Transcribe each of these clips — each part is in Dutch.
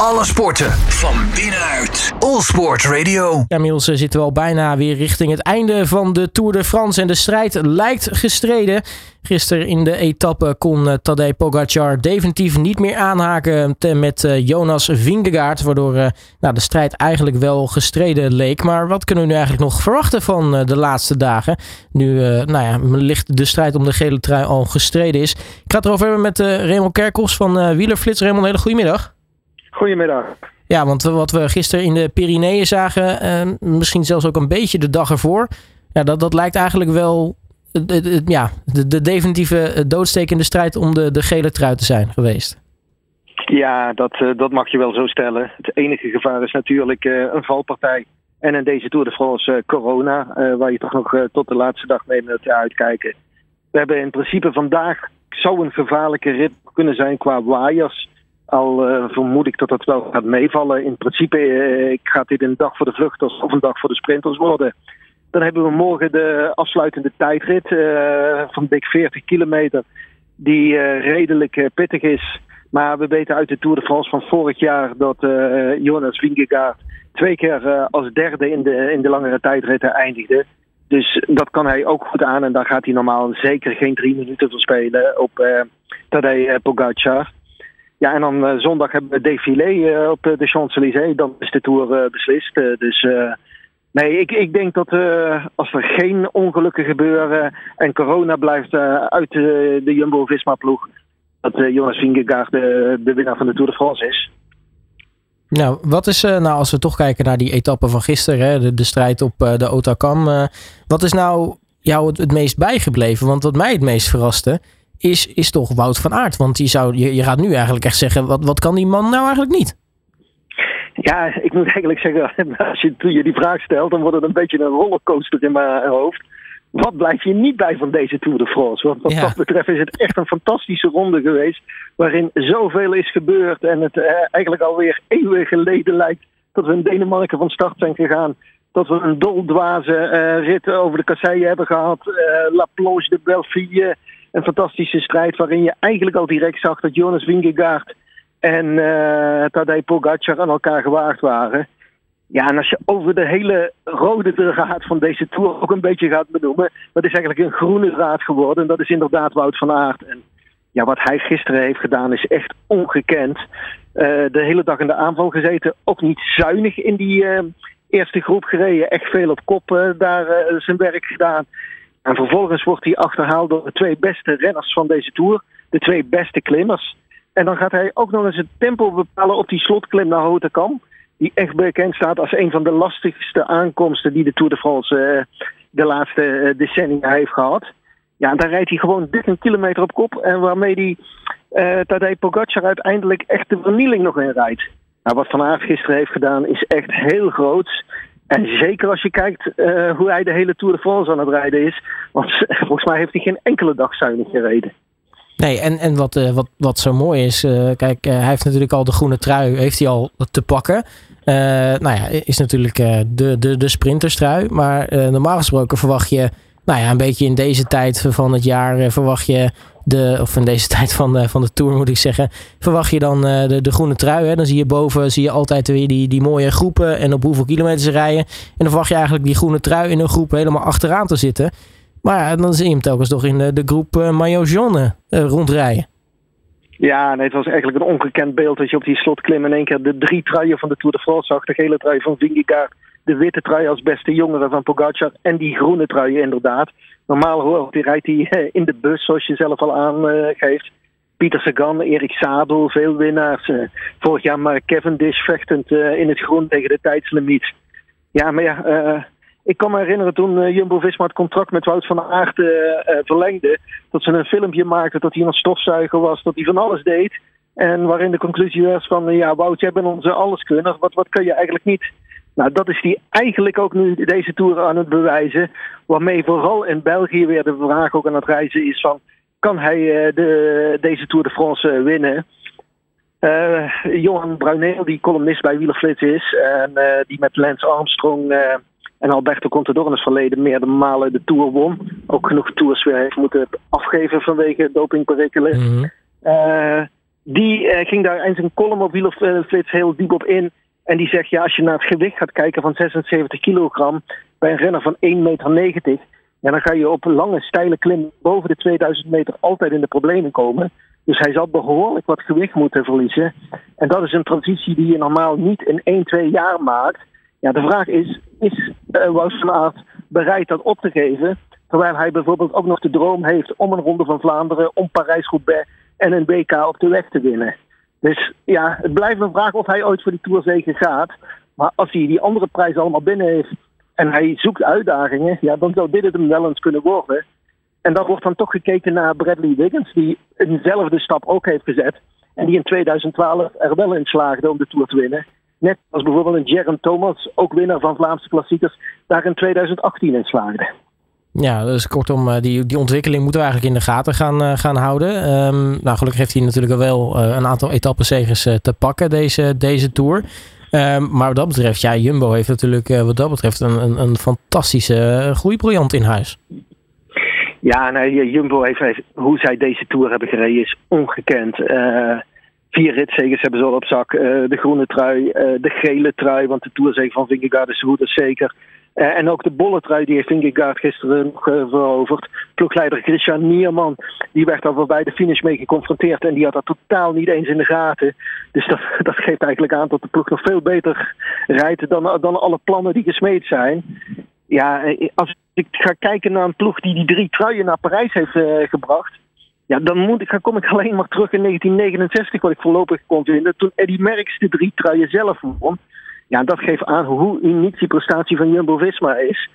Alle sporten van binnenuit. All Sport Radio. Ja, inmiddels eh, zitten we al bijna weer richting het einde van de Tour de France. En de strijd lijkt gestreden. Gisteren in de etappe kon eh, Tadej Pogacar definitief niet meer aanhaken met eh, Jonas Vingegaard. Waardoor nou, de strijd eigenlijk wel gestreden leek. Maar wat kunnen we nu eigenlijk nog verwachten van de laatste dagen? Nu nou ja, ligt de strijd om de gele trui al gestreden is. Ik ga het erover hebben met Raymond Kerkhoffs van Wielerflits. Raymond, hele goede middag. Goedemiddag. Ja, want wat we gisteren in de Pyreneeën zagen, eh, misschien zelfs ook een beetje de dag ervoor. Ja, dat, dat lijkt eigenlijk wel ja, de, de definitieve doodstekende strijd om de, de gele trui te zijn geweest. Ja, dat, eh, dat mag je wel zo stellen. Het enige gevaar is natuurlijk een valpartij. En in deze Tour de France corona, waar je toch nog tot de laatste dag mee moet uitkijken. We hebben in principe vandaag, zou een gevaarlijke rit kunnen zijn qua waaiers. Al uh, vermoed ik dat dat wel gaat meevallen. In principe uh, gaat dit een dag voor de vluchters of een dag voor de sprinters worden. Dan hebben we morgen de afsluitende tijdrit uh, van dik 40 kilometer. Die redelijk pittig is. Maar we weten uit de Tour de France van vorig jaar dat Jonas Vingegaard twee keer als derde in de, in de langere tijdritten eindigde. Dus dat kan hij ook goed aan. En dan gaat hij normaal zeker geen drie minuten verspelen op uh, Tadej Pogacar. Ja, en dan uh, zondag hebben we défilé uh, op de Champs-Élysées. Dan is de Tour beslist. dus nee, ik, ik denk dat als er geen ongelukken gebeuren en corona blijft uit de Jumbo-Visma-ploeg, dat Jonas Vingegaard de, de winnaar van de Tour de France is. Nou, wat is nou als we toch kijken naar die etappe van gisteren, hè, de, de strijd op de Otakam. wat is nou jou het, het meest bijgebleven? Want wat mij het meest verraste, is, is toch Wout van Aert. Want je, zou, je, je gaat nu eigenlijk echt zeggen, wat, wat kan die man nou eigenlijk niet? Ja, ik moet eigenlijk zeggen, als je, toen je die vraag stelt, dan wordt het een beetje een rollercoaster in mijn hoofd. Wat blijf je niet bij van deze Tour de France? Want wat dat betreft is het echt een fantastische ronde geweest. Waarin zoveel is gebeurd. En het eh, eigenlijk alweer eeuwen geleden lijkt dat we in Denemarken van start zijn gegaan. Dat we een doldwaze uh, rit over de kasseien hebben gehad. Uh, La Planche de Belleville een fantastische strijd waarin je eigenlijk al direct zag dat Jonas Wingegaard en uh, Tadej Pogacar aan elkaar gewaagd waren. Ja, en als je over de hele rode draad van deze Tour ook een beetje gaat benoemen, dat is eigenlijk een groene draad geworden. En dat is inderdaad Wout van Aert. En ja, wat hij gisteren heeft gedaan is echt ongekend. Uh, de hele dag in de aanval gezeten, ook niet zuinig in die uh, eerste groep gereden. Echt veel op kop daar zijn werk gedaan. En vervolgens wordt hij achterhaald door de twee beste renners van deze Tour. De twee beste klimmers. En dan gaat hij ook nog eens het tempo bepalen op die slotklim naar Hotekam. Die echt bekend staat als een van de lastigste aankomsten die de Tour de France uh, de laatste uh, decennia heeft gehad. Ja, en daar rijdt hij gewoon 13 kilometer op kop. En waarmee hij uh, Tadej Pogacar uiteindelijk echt de vernieling nog in rijdt. Nou, wat Van Aert gisteren heeft gedaan is echt heel groot. En zeker als je kijkt uh, hoe hij de hele Tour de France aan het rijden is. Want volgens mij heeft hij geen enkele dag zuinig gereden. Nee, en, en wat, uh, wat, wat zo mooi is, uh, kijk, hij heeft natuurlijk al de groene trui heeft hij al te pakken. nou ja, is natuurlijk de, de, de sprinterstrui. Maar normaal gesproken verwacht je, nou ja, een beetje in deze tijd van het jaar verwacht je de, of in deze tijd van de, van de Tour moet ik zeggen, verwacht je dan uh, de, de groene trui. Hè? Dan zie je boven zie je altijd weer die, die mooie groepen en op hoeveel kilometer ze rijden. En dan verwacht je eigenlijk die groene trui in een groep helemaal achteraan te zitten. Maar ja, dan zie je hem telkens toch in de, de groep uh, maillot jaune rondrijden. Ja, nee, het was eigenlijk een ongekend beeld dat je op die slotklim in één keer de drie truien van de Tour de France zag. De gele trui van Vingegaard, de witte trui als beste jongere van Pogacar en die groene trui inderdaad. Normaal hoor, die rijdt hij eh, in de bus, zoals je zelf al aangeeft. Pieter Sagan, Erik Sabel, veel winnaars. Eh, vorig jaar maar Kevin Dish vechtend eh, in het groen tegen de tijdslimiet. Ja, maar ja, ik kan me herinneren toen Jumbo-Visma het contract met Wout van Aert verlengde... dat ze een filmpje maakten dat hij een stofzuiger was, dat hij van alles deed... En waarin de conclusie was van, ja Wout, jij bent onze alleskunner. Wat, wat kun je eigenlijk niet? Nou, dat is die eigenlijk ook nu deze Tour aan het bewijzen. Waarmee vooral in België weer de vraag ook aan het reizen is van... kan hij uh, de, deze Tour de France uh, winnen? Uh, Johan Bruineel, die columnist bij Wielerflits is... en die met Lance Armstrong en Alberto Contador in het verleden meerdere malen de Tour won. Ook genoeg Tours weer heeft moeten afgeven vanwege dopingperikelen. Mm Die ging daar in zijn column op Wielerflits heel diep op in. En die zegt, ja, als je naar het gewicht gaat kijken van 76 kilogram bij een renner van 1,90 meter, ja, dan ga je op lange, steile klim boven de 2000 meter altijd in de problemen komen. Dus hij zal behoorlijk wat gewicht moeten verliezen. En dat is een transitie die je normaal niet in 1, 2 jaar maakt. Ja, de vraag is, is uh, Wout van Aert bereid dat op te geven? Terwijl hij bijvoorbeeld ook nog de droom heeft om een Ronde van Vlaanderen, om Parijs-Roubaix en een WK op de weg te winnen. Dus ja, het blijft een vraag of hij ooit voor die Tour zeker gaat. Maar als hij die andere prijzen allemaal binnen heeft en hij zoekt uitdagingen, ja, dan zou dit het hem wel eens kunnen worden. En dan wordt dan toch gekeken naar Bradley Wiggins, die eenzelfde stap ook heeft gezet. En die in 2012 er wel in slaagde om de Tour te winnen. Net als bijvoorbeeld een Jerem Thomas, ook winnaar van Vlaamse klassiekers, daar in 2018 in slaagde. Ja, dus kortom, eh, die, die ontwikkeling moeten we eigenlijk in de gaten gaan, uh, gaan houden. Um, nou, gelukkig heeft hij natuurlijk wel uh, een aantal etappenzegers te pakken, deze, deze Tour. Um, maar wat dat betreft, ja, Jumbo heeft natuurlijk wat dat betreft een, een, fantastische groeibriljant in huis. Ja, nee, Jumbo heeft, hoe zij deze Tour hebben gereden is ongekend. vier ritzegers hebben ze al op zak. de groene trui, de gele trui, want de Tourzege van Vingegaard is goed, zeker. Uh, en ook de bolletrui, die heeft Vingegaard gisteren nog uh, veroverd. Ploegleider Christian Nierman, die werd al voorbij de finish mee geconfronteerd. En die had dat totaal niet eens in de gaten. Dus dat, dat geeft eigenlijk aan dat de ploeg nog veel beter rijdt dan, dan alle plannen die gesmeed zijn. Ja, eh, als ik ga kijken naar een ploeg die die drie truien naar Parijs heeft gebracht. Ja, dan, moet ik, dan kom ik alleen maar terug in 1969, wat ik voorlopig kon vinden. Toen Eddie Merckx de drie truien zelf won. Ja, dat geeft aan hoe uniek die prestatie van Jumbo-Visma is.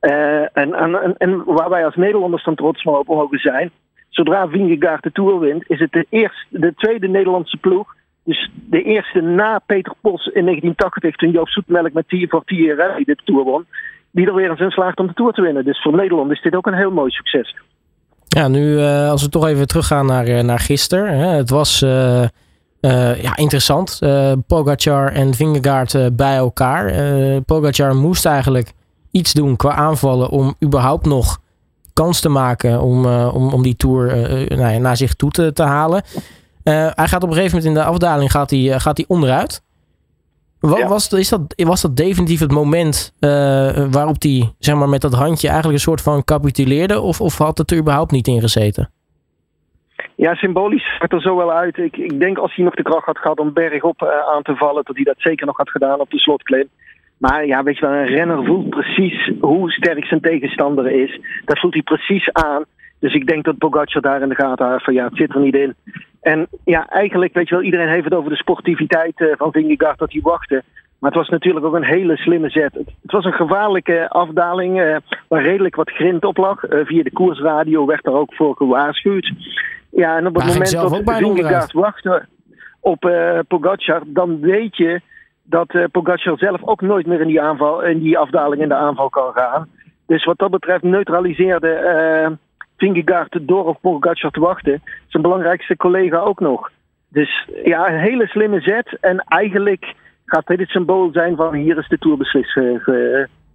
Uh, en, en, en, waar wij als Nederlanders dan trots op mogen zijn. Zodra Vingegaard de Tour wint, is het de, eerste, de tweede Nederlandse ploeg. Dus de eerste na Peter Pos in 1980, toen Joop Zoetmelk met Tier voor TRL de Tour won. Die er weer eens in slaagt om de Tour te winnen. Dus voor Nederland is dit ook een heel mooi succes. Ja, nu uh, als we toch even teruggaan naar, uh, naar gisteren. Het was... uh, ja, interessant. Uh, Pogacar en Vingegaard uh, bij elkaar. Pogacar moest eigenlijk iets doen qua aanvallen om überhaupt nog kans te maken om, om, om die Tour nou ja, naar zich toe te, te halen. hij gaat op een gegeven moment in de afdaling gaat hij, gaat hij onderuit. Wat, ja. was, is dat, was dat definitief het moment waarop hij zeg maar, met dat handje eigenlijk een soort van capituleerde? Of, of had het er überhaupt niet in gezeten? Ja, symbolisch zag er zo wel uit. Ik, ik denk als hij nog de kracht had gehad om bergop uh, aan te vallen, dat hij dat zeker nog had gedaan op de slotklim. Maar ja, weet je wel, een renner voelt precies hoe sterk zijn tegenstander is. Dat voelt hij precies aan. Dus ik denk dat Pogacar daar in de gaten heeft van ja, het zit er niet in. En ja, eigenlijk, weet je wel, iedereen heeft het over de sportiviteit uh, van Vingegaard, dat hij wachtte. Maar het was natuurlijk ook een hele slimme zet. Het, het was een gevaarlijke afdaling uh, waar redelijk wat grind op lag. Uh, via de koersradio werd er ook voor gewaarschuwd. Ja, en op het moment dat Vingegaard wachtte op uh, Pogacar, dan weet je dat uh, Pogacar zelf ook nooit meer in die, aanval, in die afdaling in de aanval kan gaan. Dus wat dat betreft neutraliseerde uh, Vingegaard door op Pogacar te wachten. Zijn belangrijkste collega ook nog. Dus ja, een hele slimme zet. En eigenlijk gaat dit het symbool zijn van hier is de Tour beslist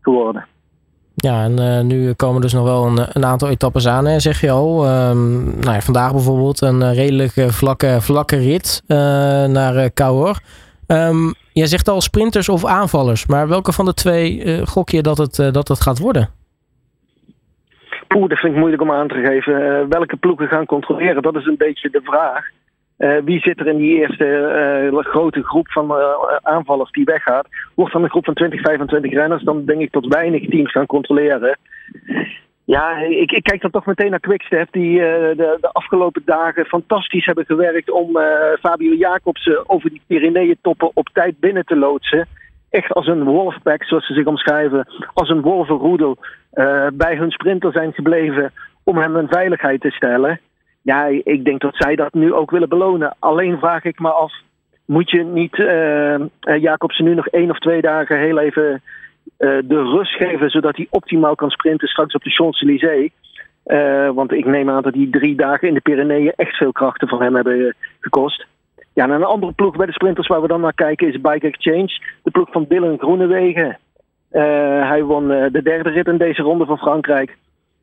geworden. Ja, en uh, nu komen dus nog wel een, een aantal etappes aan, hè, zeg je al. Um, nou ja, vandaag bijvoorbeeld een uh, redelijk vlakke, vlakke rit naar Cahors. Um, jij zegt al sprinters of aanvallers, maar welke van de twee gok je dat het, dat het gaat worden? Oeh, dat vind ik moeilijk om aan te geven. welke ploegen gaan controleren, dat is een beetje de vraag. Uh, wie zit er in die eerste uh, grote groep van uh, aanvallers die weggaat? Wordt dan een groep van 20, 25 renners, dan denk ik tot weinig teams gaan controleren. Ja, ik, ik kijk dan toch meteen naar Quickstep, die de, de, afgelopen dagen fantastisch hebben gewerkt om Fabio Jacobsen over die Pyreneeën-toppen op tijd binnen te loodsen. Echt als een wolfpack, zoals ze zich omschrijven, als een wolvenroedel bij hun sprinter zijn gebleven om hem in veiligheid te stellen. Ja, ik denk dat zij dat nu ook willen belonen. Alleen vraag ik me af, moet je niet uh, Jacobsen nu nog één of twee dagen heel even uh, de rust geven, zodat hij optimaal kan sprinten straks op de Champs-Élysées? Want ik neem aan dat die drie dagen in de Pyreneeën echt veel krachten van hem hebben gekost. Ja, en een andere ploeg bij de sprinters waar we dan naar kijken is Bike Exchange. De ploeg van Dylan Groenewegen. hij won de derde rit in deze ronde van Frankrijk.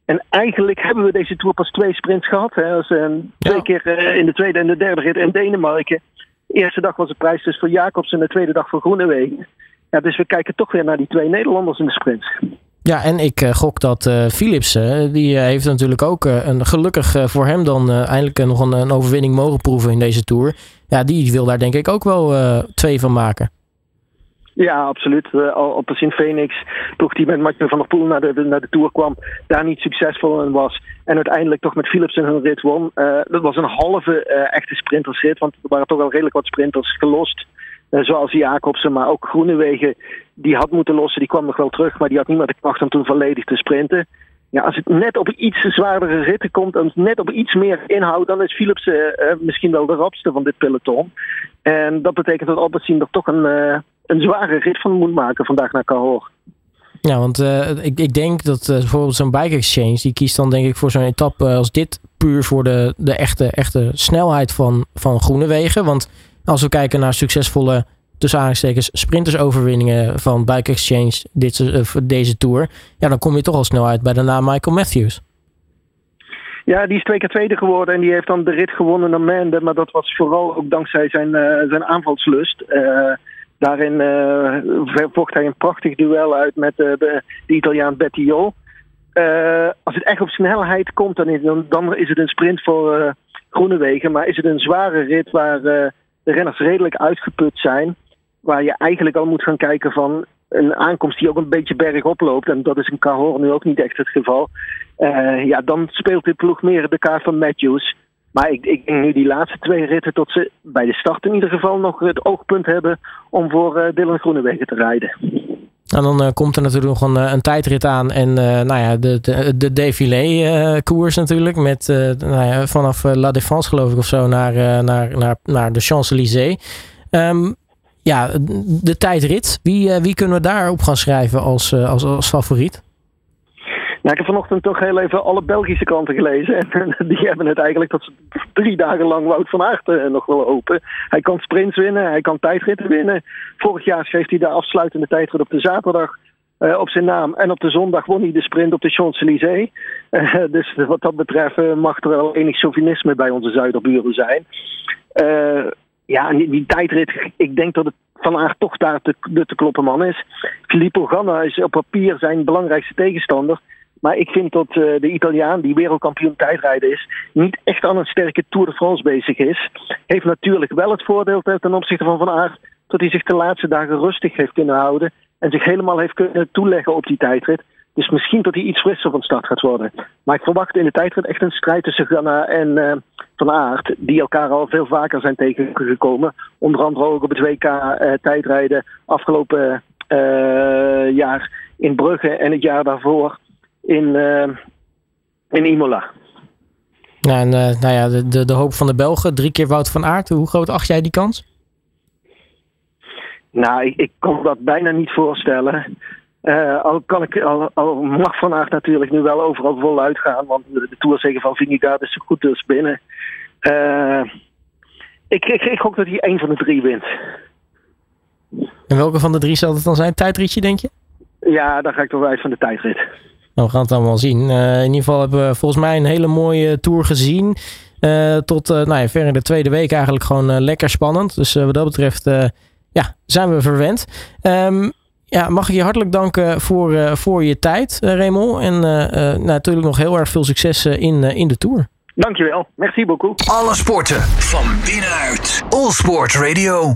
En eigenlijk hebben we deze Tour pas twee sprints gehad. Hè. Uh, twee keer eh, in de tweede en de derde rit in Denemarken. De eerste dag was de prijs dus voor Jacobs en de tweede dag voor Groenewegen. Ja, dus we kijken toch weer naar die twee Nederlanders in de sprints. Ja, en ik eh, gok dat eh Philipsen, die heeft natuurlijk ook een, gelukkig voor hem dan eindelijk nog een, een overwinning mogen proeven in deze Tour. Ja, die wil daar denk ik ook wel twee van maken. Ja, absoluut. Eh, al de Sint Phoenix, ploeg die met Mathieu van der Poel naar de, naar de Tour kwam, daar niet succesvol in was. En uiteindelijk toch met Philipsen hun rit won. Eh, dat was een halve eh, echte sprintersrit, want er waren toch wel redelijk wat sprinters gelost. Zoals Jacobsen, maar ook Groenewegen, die had moeten lossen. Die kwam nog wel terug, maar die had niet meer de kracht om toen volledig te sprinten. Ja, als het net op iets zwaardere ritten komt en net op iets meer inhoud, dan is Philipsen eh, misschien wel de rapste van dit peloton. En dat betekent dat Alpecin er toch een, een zware rit van moet maken vandaag naar Cahors. Ja, want eh, ik, ik denk dat eh, bijvoorbeeld zo'n bike exchange, die kiest dan denk ik voor zo'n etappe als dit puur voor de, de echte, echte snelheid van, van Groenewegen. Want als we kijken naar succesvolle, tussen aanhalingstekens, sprintersoverwinningen van bike exchange dit, eh, voor deze tour, ja, dan kom je toch al snel uit bij de naam Michael Matthews. Ja, die is twee keer tweede geworden en die heeft dan de rit gewonnen naar Mende. Maar dat was vooral ook dankzij zijn, eh, zijn aanvalslust. Daarin eh, vocht hij een prachtig duel uit met eh, de, de Italiaan Bettiol. Eh, als het echt op snelheid komt, dan is, dan, is het een sprint voor Groenewegen. Maar is het een zware rit waar de renners redelijk uitgeput zijn. Waar je eigenlijk al moet gaan kijken van een aankomst die ook een beetje bergop loopt. En dat is in Cahors nu ook niet echt het geval. Ja, dan speelt dit ploeg meer de kaart van Matthews. Maar ik, ik denk nu die laatste twee ritten tot ze bij de start in ieder geval nog het oogpunt hebben om voor eh, Dylan Groenewegen te rijden. En dan eh, komt er natuurlijk nog een, eh, tijdrit aan. En nou ja, de, de, de défilé-koers natuurlijk. Met nou ja, vanaf La Défense geloof ik of zo naar, naar, naar, naar de Champs-Élysées. Ehm, ja, de tijdrit. Wie, wie kunnen we daarop gaan schrijven als, als, als favoriet? Nou, ik heb vanochtend toch heel even alle Belgische kranten gelezen. En die hebben het eigenlijk tot drie dagen lang Wout van Aert eh, nog wel open. Hij kan sprints winnen, hij kan tijdritten winnen. Vorig jaar schreef hij de afsluitende tijdrit op de zaterdag eh, op zijn naam. En op de zondag won hij de sprint op de Champs-Élysées. Eh, dus wat dat betreft mag er wel enig chauvinisme bij onze zuiderburen zijn. Ja, die, tijdrit, ik denk dat het Van Aert toch daar te, de te kloppen man is. Filippo Ganna is op papier zijn belangrijkste tegenstander. Maar ik vind dat eh, de Italiaan, die wereldkampioen tijdrijden is, niet echt aan een sterke Tour de France bezig is. Heeft natuurlijk wel het voordeel ten opzichte van Van Aert dat hij zich de laatste dagen rustig heeft kunnen houden. En zich helemaal heeft kunnen toeleggen op die tijdrit. Dus misschien dat hij iets frisser van start gaat worden. Maar ik verwacht in de tijdrit echt een strijd tussen Ganna en eh, Van Aert. Die elkaar al veel vaker zijn tegengekomen. Onder andere ook op het WK eh, tijdrijden afgelopen jaar in Brugge en het jaar daarvoor in, eh, in Imola. Ja, en, eh, nou ja, de, de, de hoop van de Belgen. Drie keer Wout van Aert. Hoe groot acht jij die kans? Nou, ik, ik kan me dat bijna niet voorstellen. Eh, al, kan ik, al, al mag Van Aert natuurlijk nu wel overal voluit gaan. Want de, de Tourzege van Vingegaard is zo goed als binnen. Ik, ik, ik gok dat hij één van de drie wint. En welke van de drie zal het dan zijn? Tijdritje, denk je? Ja, dan ga ik toch wel uit van de tijdrit. Nou, we gaan het allemaal zien. Eh, in ieder geval hebben we volgens mij een hele mooie tour gezien. Eh, tot eh, nou ja, ver in de tweede week eigenlijk gewoon lekker spannend. Dus eh, wat dat betreft eh, ja, zijn we verwend. Ehm, ja, mag ik je hartelijk danken voor, eh, voor je tijd, uh, Raymond. En uh, nou, natuurlijk nog heel erg veel succes in, in de tour. Dankjewel. Merci beaucoup. Alle sporten van binnenuit. All Sport Radio.